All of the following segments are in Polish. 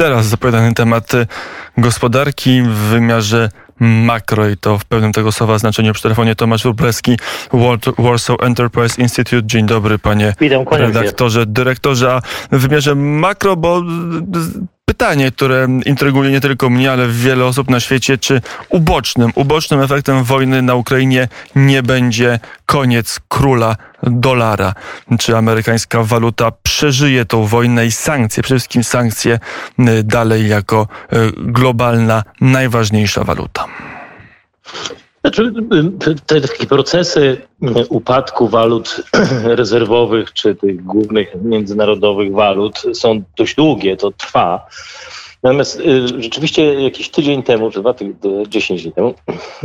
teraz zapowiadany temat gospodarki w wymiarze makro i to w pełnym tego słowa znaczeniu przy telefonie Tomasz Wróblewski, Warsaw Enterprise Institute. Dzień dobry panie Witam, redaktorze, dyrektorze. A w wymiarze makro, bo pytanie, które intryguje nie tylko mnie, ale wiele osób na świecie, czy ubocznym, ubocznym efektem wojny na Ukrainie nie będzie koniec króla dolara? Czy amerykańska waluta przeżyje tą wojnę i sankcje, przede wszystkim sankcje y, dalej jako y, globalna, najważniejsza waluta? Znaczy, te takie procesy upadku walut rezerwowych czy tych głównych międzynarodowych walut są dość długie, to trwa. Natomiast y, rzeczywiście jakiś tydzień temu, czy dwa, dziesięć dni temu,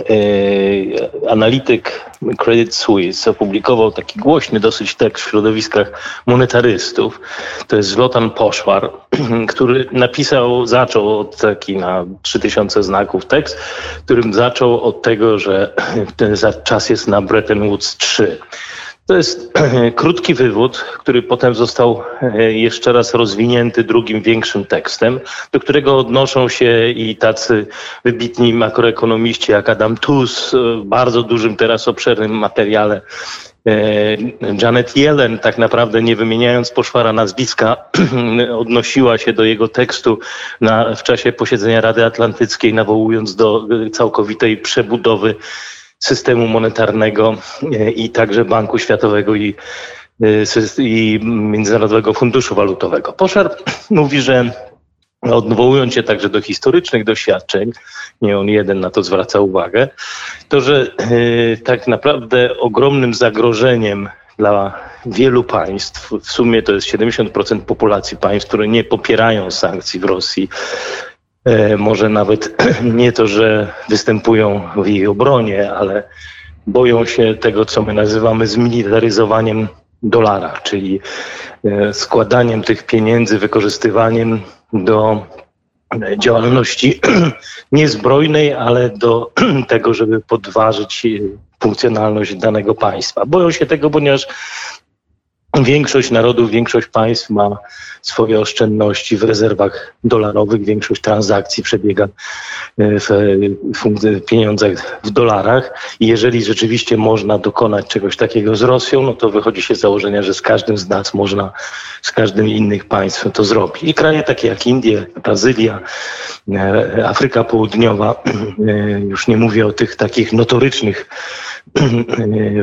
y, analityk Credit Suisse opublikował taki głośny dosyć tekst w środowiskach monetarystów. To jest Zlotan Poszwar, który napisał, zaczął od taki na 3000 znaków tekst, którym zaczął od tego, że ten czas jest na Bretton Woods 3. To jest krótki wywód, który potem został e, jeszcze raz rozwinięty drugim większym tekstem, do którego odnoszą się i tacy wybitni makroekonomiści jak Adam Tus w bardzo dużym teraz obszernym materiale e, Janet Yellen, tak naprawdę nie wymieniając poszwara nazwiska, odnosiła się do jego tekstu na, w czasie posiedzenia Rady Atlantyckiej, nawołując do całkowitej przebudowy systemu monetarnego i także Banku Światowego i, e, i Międzynarodowego Funduszu Walutowego. Poszar mówi, że odwołując się także do historycznych doświadczeń, nie on jeden na to zwraca uwagę, to że e, tak naprawdę ogromnym zagrożeniem dla wielu państw, w sumie to jest 70% populacji państw, które nie popierają sankcji w Rosji, może nawet nie to, że występują w jej obronie, ale boją się tego, co my nazywamy zmilitaryzowaniem dolara, czyli e, składaniem tych pieniędzy, wykorzystywaniem do działalności niezbrojnej, ale do tego, żeby podważyć funkcjonalność danego państwa. Boją się tego, ponieważ Większość narodów, większość państw ma swoje oszczędności w rezerwach dolarowych, większość transakcji przebiega e, w, w pieniądzach w dolarach i jeżeli rzeczywiście można dokonać czegoś takiego z Rosją, no to wychodzi się z założenia, że z każdym z nas można, z każdym innych państw to zrobić. I kraje takie jak Indie, Brazylia, e, Afryka Południowa, e, już nie mówię o tych takich notorycznych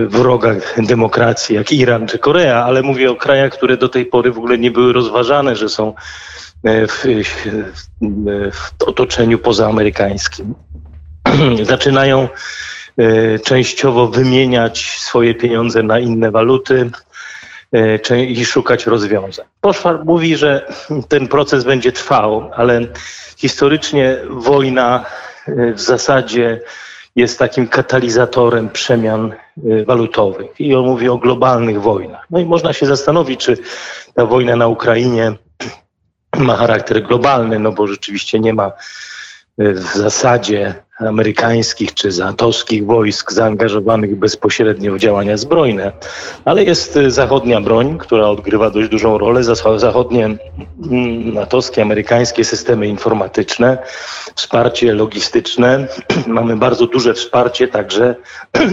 wrogach demokracji jak Iran czy Korea, ale mówię o krajach, które do tej pory w ogóle nie były rozważane, że są e, w, w otoczeniu pozaamerykańskim. Zaczynają e, częściowo wymieniać swoje pieniądze na inne waluty e, i szukać rozwiązań. Poszwar mówi, że ten proces będzie trwał, ale historycznie wojna w zasadzie jest takim katalizatorem przemian y, walutowych. I on mówi o globalnych wojnach. No i można się zastanowić, czy ta wojna na Ukrainie ma charakter globalny, no bo rzeczywiście nie ma w zasadzie amerykańskich czy zatowskich wojsk zaangażowanych bezpośrednio w działania zbrojne, ale jest y, zachodnia broń, która odgrywa dość dużą rolę, zachodnie mm, natowskie, amerykańskie systemy informatyczne, wsparcie logistyczne. Mamy bardzo duże wsparcie także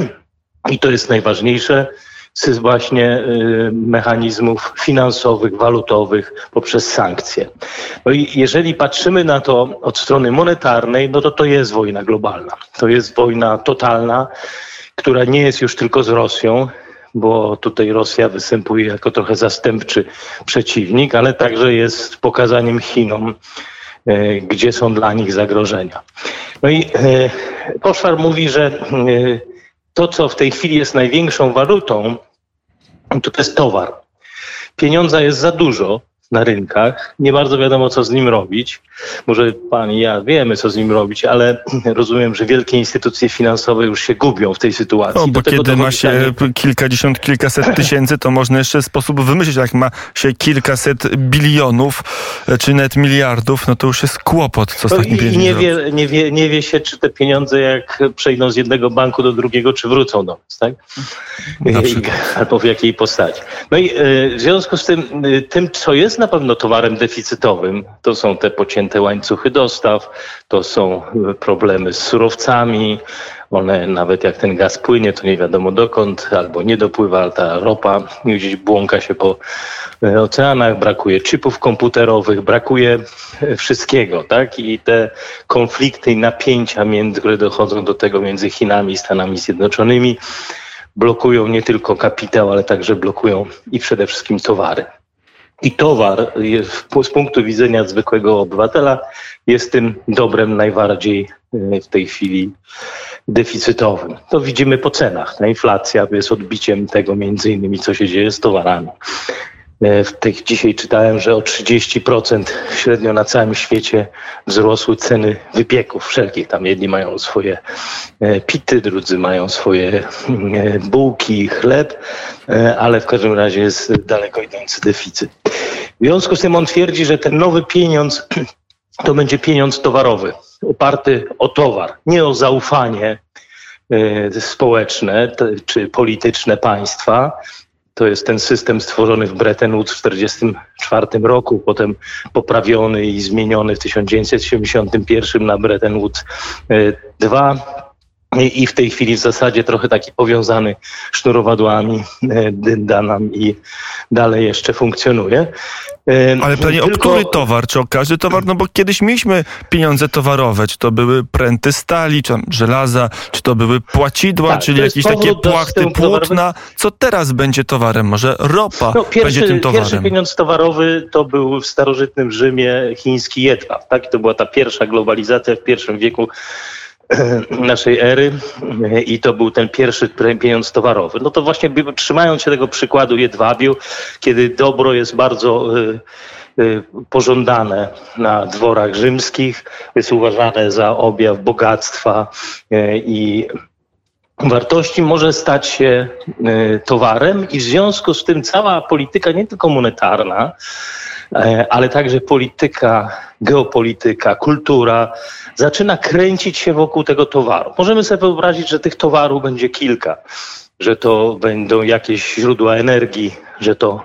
i to jest najważniejsze z właśnie y, mechanizmów finansowych, walutowych poprzez sankcje. No i jeżeli patrzymy na to od strony monetarnej, no to to jest wojna globalna. To jest wojna totalna, która nie jest już tylko z Rosją, bo tutaj Rosja występuje jako trochę zastępczy przeciwnik, ale także jest pokazaniem Chinom, y, gdzie są dla nich zagrożenia. No i y, Poszwar mówi, że to, co w tej chwili jest największą walutą, to, jest towar. Pieniądza jest za dużo, na rynkach. Nie bardzo wiadomo, co z nim robić. Może pan i ja wiemy, co z nim robić, ale rozumiem, że wielkie instytucje finansowe już się gubią w tej sytuacji. No, bo kiedy ma się pytanie... kilkadziesiąt, kilkaset tysięcy, to można jeszcze sposób wymyślić. Jak ma się kilkaset bilionów, czy nawet miliardów, no to już jest kłopot, co z takim pieniędzmi nie wie, nie, wie, nie wie się, czy te pieniądze jak przejdą z jednego banku do drugiego, czy wrócą do nas, tak? Albo w jakiej postaci. No i e, w związku z tym, e, tym co jest na pewno towarem deficytowym. To są te pocięte łańcuchy dostaw, to są e, problemy z surowcami. One nawet jak ten gaz płynie, to nie wiadomo dokąd, albo nie dopływa, ta ropa gdzieś błąka się po e, oceanach, brakuje chipów komputerowych, brakuje e, wszystkiego, tak? I te konflikty i napięcia, między, które dochodzą do tego między Chinami i Stanami Zjednoczonymi, blokują nie tylko kapitał, ale także blokują i przede wszystkim towary. I towar z punktu widzenia zwykłego obywatela jest tym dobrem najbardziej e, w tej chwili deficytowym. To widzimy po cenach. Inflacja jest odbiciem tego między innymi, co się dzieje z towarami. E, w tych dzisiaj czytałem, że o 30% średnio na całym świecie wzrosły ceny wypieków wszelkich. Tam jedni mają swoje e, pity, drudzy mają swoje e, bułki, chleb, ale w każdym razie jest daleko idący deficyt. W związku z tym on twierdzi, że ten nowy pieniądz to będzie pieniądz towarowy, oparty o towar, nie o zaufanie społeczne czy polityczne państwa, to jest ten system stworzony w Bretton Woods w 1944 roku, potem poprawiony i zmieniony w 1971 na Bretton Woods 2 e, i w tej chwili w zasadzie trochę taki powiązany sznurowadłami e, da nam i dalej jeszcze funkcjonuje. Ale pytanie, Tylko... o który towar? Czy o każdy towar? No bo kiedyś mieliśmy pieniądze towarowe. Czy to były pręty stali, czy żelaza, czy to były płacidła, tak, czyli jakieś takie płachty płótna. Co teraz będzie towarem? Może ropa no, pierwszy, będzie tym towarem? Pierwszy pieniądz towarowy to był w starożytnym Rzymie chiński jedwab. Tak? To była ta pierwsza globalizacja w pierwszym wieku naszej ery i to był ten pierwszy pieniądz towarowy. No to właśnie trzymając się tego przykładu jedwabiu, kiedy dobro jest bardzo y, y, pożądane na dworach rzymskich, jest uważane za objaw bogactwa y, i wartości może stać się towarem i w związku z tym cała polityka nie tylko monetarna, ale także polityka, geopolityka, kultura zaczyna kręcić się wokół tego towaru. Możemy sobie wyobrazić, że tych towarów będzie kilka, że to będą jakieś źródła energii, że to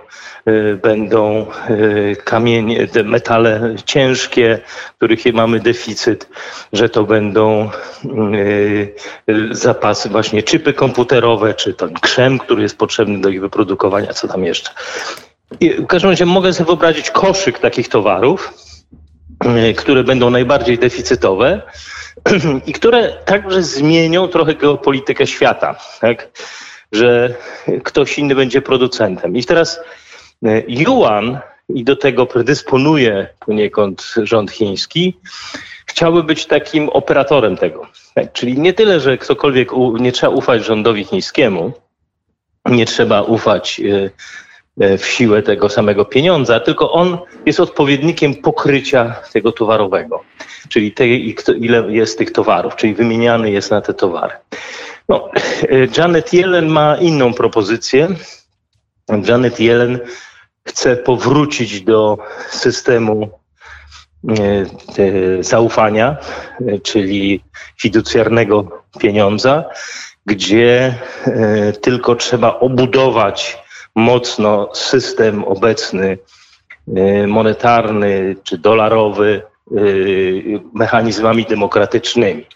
będą y, kamienie, metale ciężkie, których mamy deficyt, że to będą y, zapasy, właśnie czypy komputerowe, czy ten krzem, który jest potrzebny do ich wyprodukowania, co tam jeszcze. I w każdym razie mogę sobie wyobrazić koszyk takich towarów, które będą najbardziej deficytowe i które także zmienią trochę geopolitykę świata, tak? że ktoś inny będzie producentem. I teraz yuan, i do tego predysponuje poniekąd rząd chiński, chciałby być takim operatorem tego. Czyli nie tyle, że ktokolwiek, nie trzeba ufać rządowi chińskiemu, nie trzeba ufać e, E, w siłę tego samego pieniądza, tylko on jest odpowiednikiem pokrycia tego towarowego, czyli tej, ile jest tych towarów, czyli wymieniany jest na te towary. No, e, Janet Yellen ma inną propozycję. Janet Yellen chce powrócić do systemu e, zaufania, czyli fiducjarnego pieniądza, gdzie tylko trzeba obudować mocno system obecny monetarny czy dolarowy mechanizmami demokratycznymi.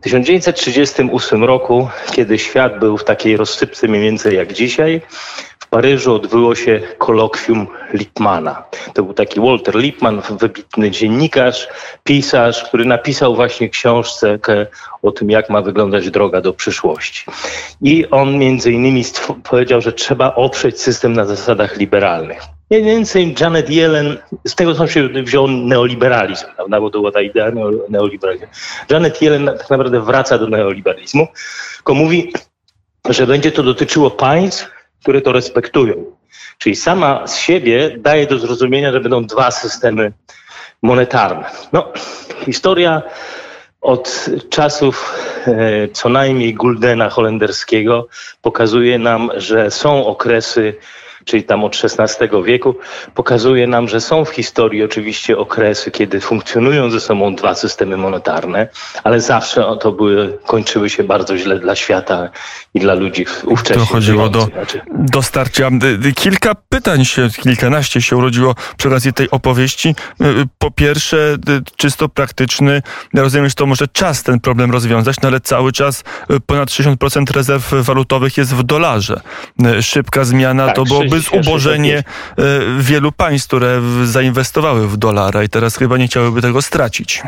W 1938 roku, kiedy świat był w takiej rozsypce mniej więcej jak dzisiaj, Paryżu odbyło się kolokwium Lippmana. To był taki Walter Lippmann, wybitny dziennikarz, pisarz, który napisał właśnie książkę o tym, jak ma wyglądać droga do przyszłości. I on między innymi powiedział, że trzeba oprzeć system na zasadach liberalnych. Mniej więcej Janet Yellen, z tego co się wziął neoliberalizm, prawda, bo to była ta idea neoliberalizmu. Janet Yellen tak naprawdę wraca do neoliberalizmu, tylko mówi, że będzie to dotyczyło państw, które to respektują. Czyli sama z siebie daje do zrozumienia, że będą dwa systemy monetarne. No, historia od czasów e, co najmniej Guldena holenderskiego pokazuje nam, że są okresy czyli tam od XVI wieku, pokazuje nam, że są w historii oczywiście okresy, kiedy funkcjonują ze sobą dwa systemy monetarne, ale zawsze to były, kończyły się bardzo źle dla świata i dla ludzi ówcześnie. To chodziło do, znaczy- do starcia. Kilka pytań się, kilkanaście się urodziło przy okazji tej opowieści. Po pierwsze, czysto praktyczny, ja rozumiem, że to może czas ten problem rozwiązać, no ale cały czas ponad 60% rezerw walutowych jest w dolarze. Szybka zmiana tak, to byłoby zubożenie e, wielu państw, które zainwestowały w dolara i teraz chyba nie chciałyby tego stracić.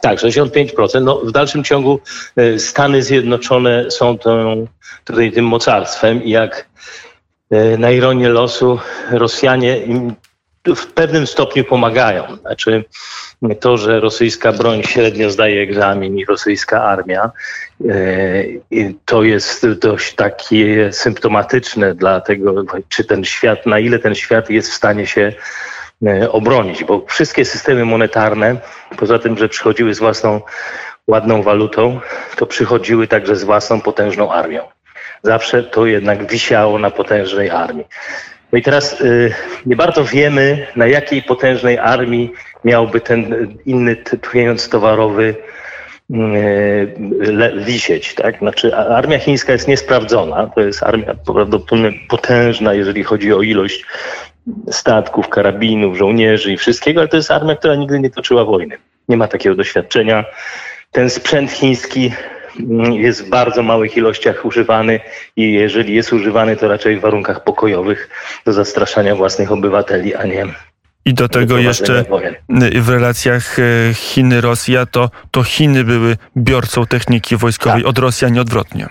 Tak, 65%. No, w dalszym ciągu e, Stany Zjednoczone są tą, tutaj tym mocarstwem i jak e, na ironię losu Rosjanie im w pewnym stopniu pomagają. Znaczy to, że rosyjska broń średnio zdaje egzamin i rosyjska armia, to jest dość takie symptomatyczne dla tego, czy ten świat, na ile ten świat jest w stanie się E, obronić, bo wszystkie systemy monetarne, poza tym, że przychodziły z własną ładną walutą, to przychodziły także z własną potężną armią. Zawsze to jednak wisiało na potężnej armii. No i teraz y, nie bardzo wiemy, na jakiej potężnej armii miałby ten inny pieniądz towarowy y, wisieć. Tak? Znaczy, armia chińska jest niesprawdzona. To jest armia prawdopodobnie potężna, jeżeli chodzi o ilość statków, karabinów, żołnierzy i wszystkiego, ale to jest armia, która nigdy nie toczyła wojny. Nie ma takiego doświadczenia. Ten sprzęt chiński jest w bardzo małych ilościach używany i jeżeli jest używany, to raczej w warunkach pokojowych do zastraszania własnych obywateli, a nie i do tego jeszcze w relacjach e, Chiny-Rosja, to, to Chiny były biorcą techniki wojskowej tak. od Rosji, a nie odwrotnie.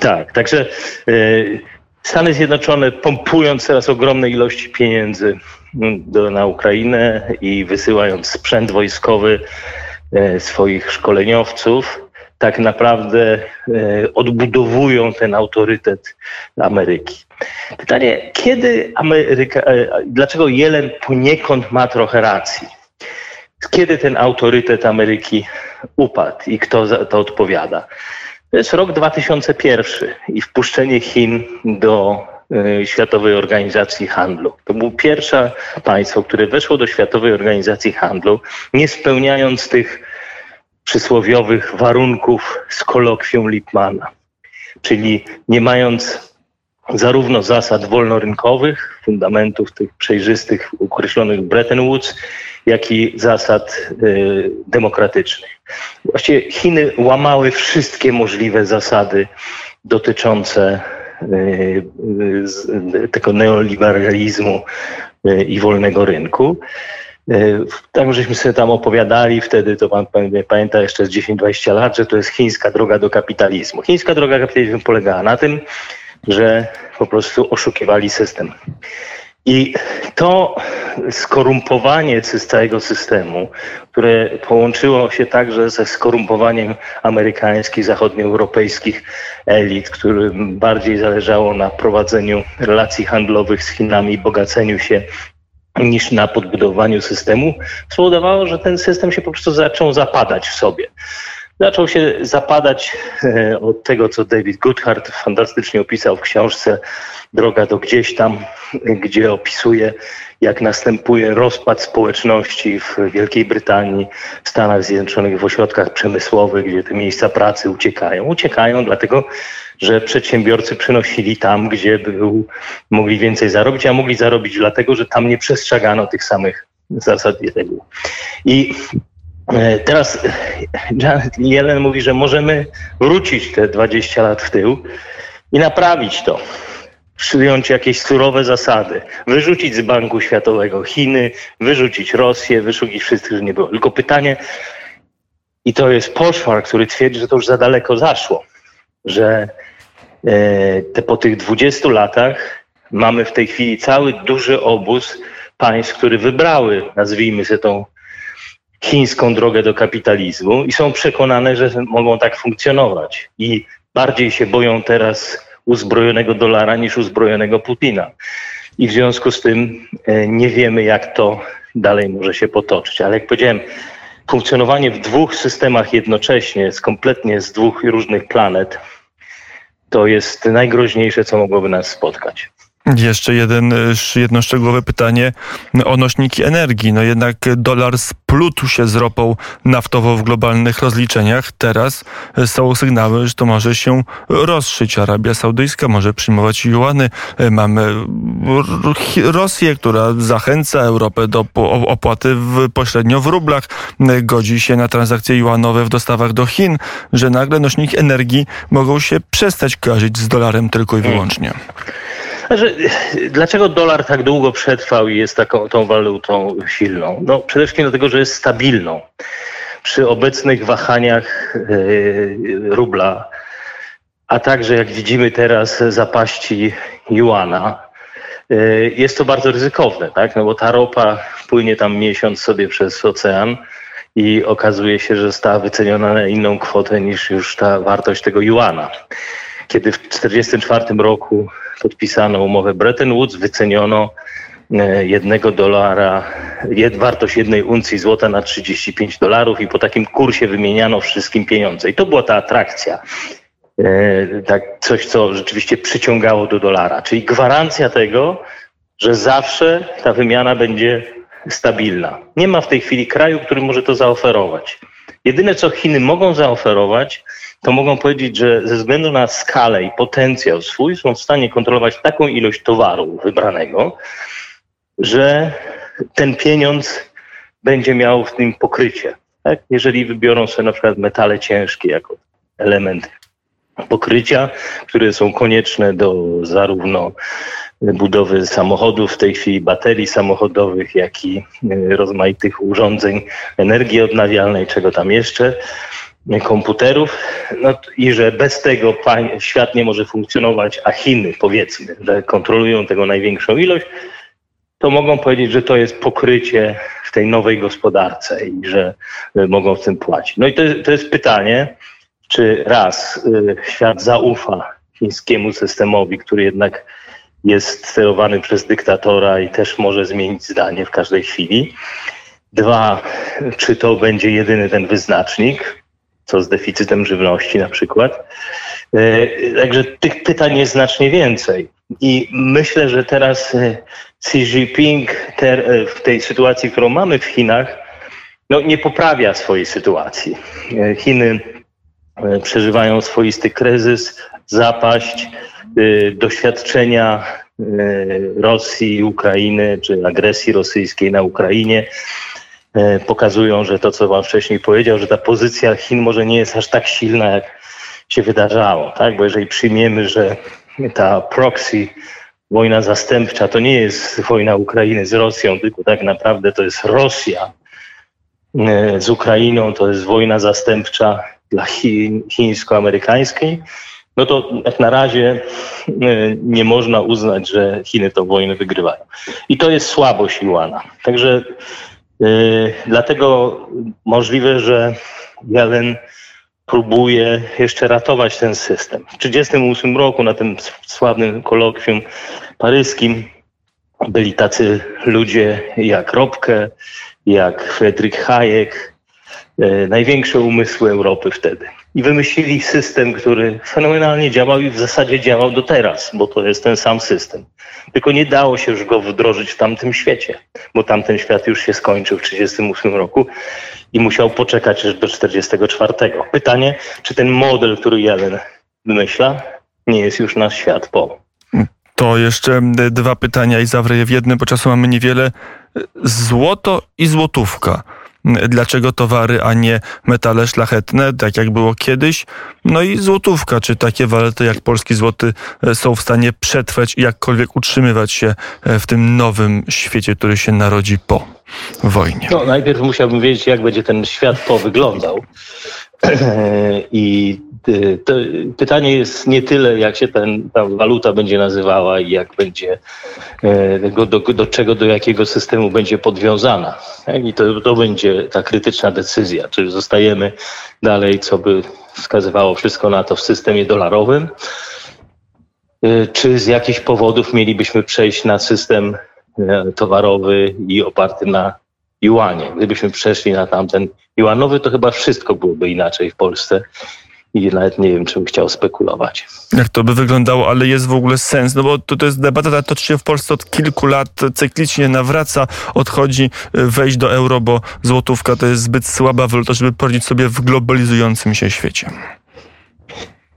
Tak, także y, Stany Zjednoczone pompując teraz ogromne ilości pieniędzy mm, do, na Ukrainę i wysyłając sprzęt wojskowy e, swoich szkoleniowców, tak naprawdę e, odbudowują ten autorytet Ameryki. Pytanie, kiedy Ameryka, e, dlaczego Jelen poniekąd ma trochę racji? Kiedy ten autorytet Ameryki upadł i kto za to odpowiada? To jest rok 2001 i wpuszczenie Chin do e, Światowej Organizacji Handlu. To było pierwsze państwo, które weszło do Światowej Organizacji Handlu, nie spełniając tych przysłowiowych warunków z kolokwium Lipmana, czyli nie mając zarówno zasad wolnorynkowych, fundamentów tych przejrzystych, określonych Bretton Woods, jak i zasad y, demokratycznych. Właściwie Chiny łamały wszystkie możliwe zasady dotyczące y, y, tego neoliberalizmu i wolnego rynku. Tak, żeśmy sobie tam opowiadali wtedy, to pan pamięta jeszcze z 10-20 lat, że to jest chińska droga do kapitalizmu. Chińska droga do kapitalizmu polegała na tym, że po prostu oszukiwali system. I to skorumpowanie całego systemu, które połączyło się także ze skorumpowaniem amerykańskich, zachodnioeuropejskich elit, którym bardziej zależało na prowadzeniu relacji handlowych z Chinami, bogaceniu się niż na podbudowaniu systemu, spowodowało, że ten system się po prostu zaczął zapadać w sobie zaczął się zapadać e, od tego, co David Goodhart fantastycznie opisał w książce Droga do gdzieś tam, gdzie opisuje, jak następuje rozpad społeczności w Wielkiej Brytanii, w Stanach Zjednoczonych, w ośrodkach przemysłowych, gdzie te miejsca pracy uciekają. Uciekają dlatego, że przedsiębiorcy przynosili tam, gdzie był, mogli więcej zarobić, a mogli zarobić dlatego, że tam nie przestrzegano tych samych zasad i reguł. I teraz Janet Yellen mówi, że możemy wrócić te 20 lat w tył i naprawić to. Przyjąć jakieś surowe zasady, wyrzucić z Banku Światowego Chiny, wyrzucić Rosję, wyrzucić wszystkich, że nie było. Tylko pytanie, i to jest poszwar, który twierdzi, że to już za daleko zaszło, że e, te, po tych 20 latach mamy w tej chwili cały duży obóz państw, które wybrały, nazwijmy sobie tą chińską drogę do kapitalizmu i są przekonane, że mogą tak funkcjonować. I bardziej się boją teraz uzbrojonego dolara niż uzbrojonego Putina. I w związku z tym e, nie wiemy, jak to dalej może się potoczyć. Ale jak powiedziałem, funkcjonowanie w dwóch systemach jednocześnie, z kompletnie z dwóch różnych planet, to jest najgroźniejsze, co mogłoby nas spotkać. Jeszcze jeden, jedno szczegółowe pytanie o nośniki energii. No jednak dolar splótł się z ropą naftową w globalnych rozliczeniach. Teraz są sygnały, że to może się rozszyć. Arabia Saudyjska może przyjmować juany. Mamy Rosję, która zachęca Europę do opłaty w, pośrednio w rublach. Godzi się na transakcje juanowe w dostawach do Chin, że nagle nośniki energii mogą się przestać kojarzyć z dolarem tylko i wyłącznie. Znaczy, dlaczego dolar tak długo przetrwał i jest taką tą walutą silną? No przede wszystkim dlatego, że jest stabilną. Przy obecnych wahaniach yy, rubla, a także jak widzimy teraz zapaści juana, yy, jest to bardzo ryzykowne, tak? No bo ta ropa płynie tam miesiąc sobie przez ocean i okazuje się, że została wyceniona na inną kwotę niż już ta wartość tego juana. Kiedy w 1944 roku podpisano umowę Bretton Woods, wyceniono e, jednego dolara, wartość jednej uncji złota na 35 dolarów i po takim kursie wymieniano wszystkim pieniądze. I to była ta atrakcja. E, tak, coś, co rzeczywiście przyciągało do dolara, czyli gwarancja tego, że zawsze ta wymiana będzie stabilna. Nie ma w tej chwili kraju, który może to zaoferować. Jedyne, co Chiny mogą zaoferować, to mogą powiedzieć, że ze względu na skalę i potencjał swój są w stanie kontrolować taką ilość towaru wybranego, że ten pieniądz będzie miał w tym pokrycie. Tak? Jeżeli wybiorą sobie na przykład metale ciężkie jako element pokrycia, które są konieczne do zarówno budowy samochodów, w tej chwili baterii samochodowych, jak i e, rozmaitych urządzeń energii odnawialnej, czego tam jeszcze, komputerów no, i że bez tego świat nie może funkcjonować, a Chiny powiedzmy, że kontrolują tego największą ilość, to mogą powiedzieć, że to jest pokrycie w tej nowej gospodarce i że mogą w tym płacić. No i to, to jest pytanie, czy raz y, świat zaufa chińskiemu systemowi, który jednak jest sterowany przez dyktatora i też może zmienić zdanie w każdej chwili. Dwa, czy to będzie jedyny ten wyznacznik, co z deficytem żywności na przykład. E, także tych pytań jest znacznie więcej. I myślę, że teraz e, Xi Jinping e, w tej sytuacji, którą mamy w Chinach, no, nie poprawia swojej sytuacji. Chiny przeżywają swoisty kryzys, zapaść, doświadczenia Rosji, Ukrainy, czy agresji rosyjskiej na Ukrainie pokazują, że to, co Wam wcześniej powiedział, że ta pozycja Chin może nie jest aż tak silna, jak się wydarzało. Tak? Bo jeżeli przyjmiemy, że ta proxy, wojna zastępcza, to nie jest wojna Ukrainy z Rosją, tylko tak naprawdę to jest Rosja e, z Ukrainą, to jest wojna zastępcza dla Chin, chińsko-amerykańskiej, no to jak na razie e, nie można uznać, że Chiny tą wojnę wygrywają. I to jest słabość Iłana. Także dlatego możliwe, że Jelen próbuje jeszcze ratować ten system. W 1938 roku na tym sławnym kolokwium paryskim byli tacy ludzie jak Robke, jak Friedrich Hayek, y, największe umysły Europy wtedy i wymyślili system, który fenomenalnie działał i w zasadzie działał do teraz, bo to jest ten sam system. Tylko nie dało się już go wdrożyć w tamtym świecie, bo tamten świat już się skończył w 1938 roku i musiał poczekać aż do 1944. Pytanie, czy ten model, który Jelen wymyśla, nie jest już nasz świat po. To jeszcze dwa pytania i zawrę je w jednym, bo czasu mamy niewiele. Złoto i złotówka dlaczego towary, a nie metale szlachetne, tak jak było kiedyś. No i złotówka, czy takie waluty jak polski złoty e, są w stanie przetrwać i jakkolwiek utrzymywać się e, w tym nowym świecie, który się narodzi po wojnie. No, najpierw musiałbym wiedzieć, jak będzie ten świat po wyglądał. I y, to pytanie jest nie tyle, jak się ten, ta waluta będzie nazywała i jak będzie, e, do, do, do czego, do jakiego systemu będzie podwiązana. I to, to będzie ta krytyczna decyzja, czy zostajemy dalej, co by wskazywało wszystko na to, w systemie dolarowym, e, czy z jakichś powodów mielibyśmy przejść na system e, towarowy i oparty na juanie. Gdybyśmy przeszli na tamten juanowy, to chyba wszystko byłoby inaczej w Polsce i nawet nie wiem, czym chciał spekulować. Jak to by wyglądało, ale jest w ogóle sens, no bo to, to jest debata, która toczy się w Polsce od kilku lat, cyklicznie nawraca, odchodzi wejść do euro, bo złotówka to jest zbyt słaba waluta, żeby poradzić sobie w globalizującym się świecie.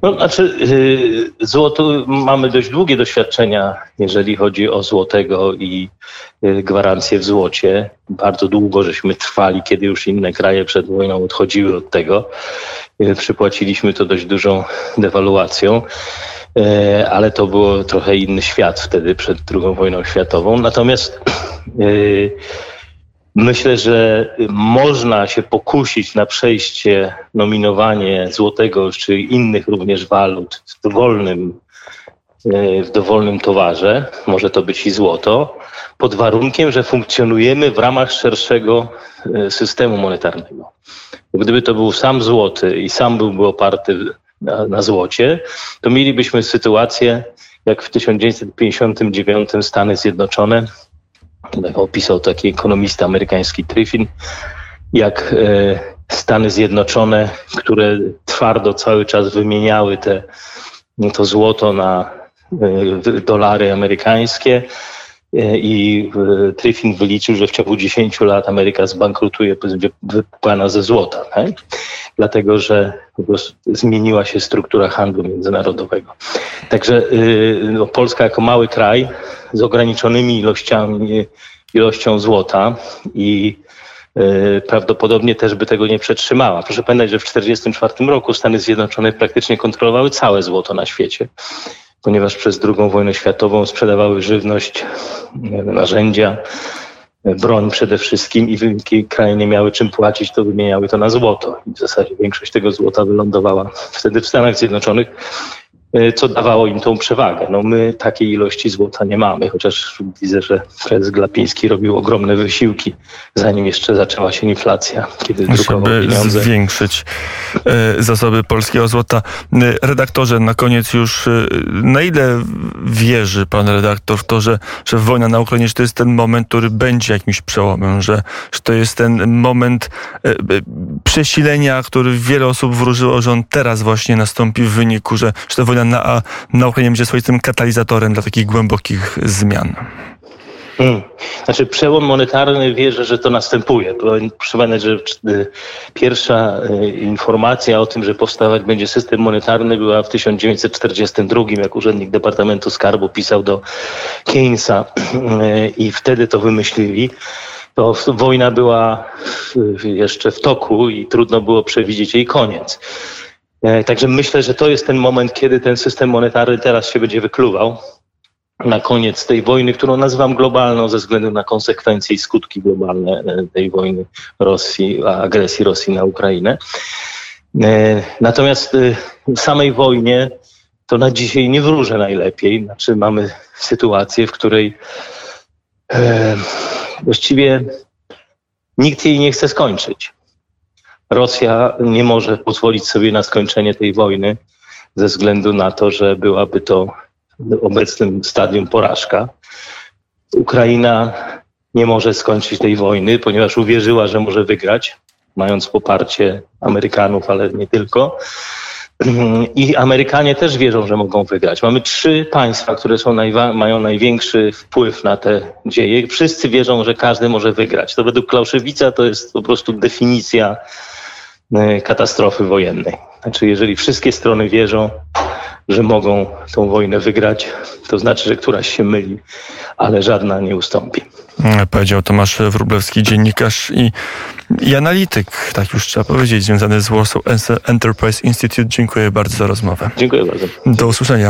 No, znaczy, yy, złoto, mamy dość długie doświadczenia, jeżeli chodzi o złotego i yy, gwarancje w złocie. Bardzo długo żeśmy trwali, kiedy już inne kraje przed wojną odchodziły od tego. Yy, przypłaciliśmy to dość dużą dewaluacją, ale to było trochę inny świat wtedy przed II wojną światową. Natomiast Myślę, że można się pokusić na przejście, nominowanie złotego czy innych również walut w dowolnym, e, w dowolnym towarze. Może to być i złoto, pod warunkiem, że funkcjonujemy w ramach szerszego e, systemu monetarnego. Gdyby to był sam złoty i sam byłby oparty na, na złocie, to mielibyśmy sytuację, jak w 1959 Stany Zjednoczone opisał taki ekonomista amerykański Triffin, jak e, Stany Zjednoczone, które twardo cały czas wymieniały te, to złoto na e, dolary amerykańskie. E, I Triffin wyliczył, że w ciągu 10 lat Ameryka zbankrutuje, będzie wypłana ze złota, dlatego że zmieniła się struktura handlu międzynarodowego. Także no, Polska jako mały kraj z ograniczonymi ilościami, ilością złota i prawdopodobnie też by tego nie przetrzymała. Proszę pamiętać, że w 1944 roku Stany Zjednoczone praktycznie kontrolowały całe złoto na świecie, ponieważ przez II wojnę światową sprzedawały żywność, narzędzia, broń przede wszystkim i kraje nie miały czym płacić, to wymieniały to na złoto. I w zasadzie większość tego złota wylądowała wtedy w Stanach Zjednoczonych. E, co dawało im tą przewagę. No my takiej ilości złota nie mamy, chociaż widzę, że prezes Glapiński robił ogromne wysiłki, zanim jeszcze zaczęła się inflacja, kiedy drukował pieniądze. zwiększyć e, zasoby polskiego złota. E, redaktorze, na koniec już, na ile wierzy pan redaktor w to, że, że wojna na Ukrainie, że to jest ten moment, który będzie jakimś przełomem, że, że to jest ten moment przesilenia, który wiele osób wróżyło, że on teraz właśnie nastąpi w wyniku, że, że ta wojna na, na Ukrainie będzie swoistym katalizatorem dla takich głębokich zmian? Hmm. Znaczy przełom monetarny wierzę, że to następuje. Pamiętać, że pierwsza y, informacja o tym, że powstawać będzie system monetarny była w 1942, jak urzędnik Departamentu Skarbu pisał do Keynesa y, i wtedy to wymyślili. To wojna była jeszcze w toku i trudno było przewidzieć jej koniec. E, także myślę, że to jest ten moment, kiedy ten system monetarny teraz się będzie wykluwał na koniec tej wojny, którą nazywam globalną ze względu na konsekwencje i skutki globalne e, tej wojny Rosji, agresji Rosji na Ukrainę. E, natomiast w samej wojnie to na dzisiaj nie wróżę najlepiej. Znaczy mamy sytuację, w której właściwie nikt jej nie chce skończyć. Rosja nie może pozwolić sobie na skończenie tej wojny ze względu na to, że byłaby to w obecnym stadium porażka. Ukraina nie może skończyć tej wojny, ponieważ uwierzyła, że może wygrać, mając poparcie Amerykanów, ale nie tylko. I Amerykanie też wierzą, że mogą wygrać. Mamy trzy państwa, które są najwa- mają największy wpływ na te dzieje. Wszyscy wierzą, że każdy może wygrać. To według Klauszewica to jest po prostu definicja katastrofy wojennej. Znaczy, jeżeli wszystkie strony wierzą, że mogą tą wojnę wygrać, to znaczy, że któraś się myli, ale żadna nie ustąpi. E, powiedział Tomasz Wróblewski, dziennikarz i, i analityk, tak już trzeba powiedzieć, związany z Warsaw Enterprise Institute. Dziękuję bardzo za rozmowę. Dziękuję bardzo. Do usłyszenia.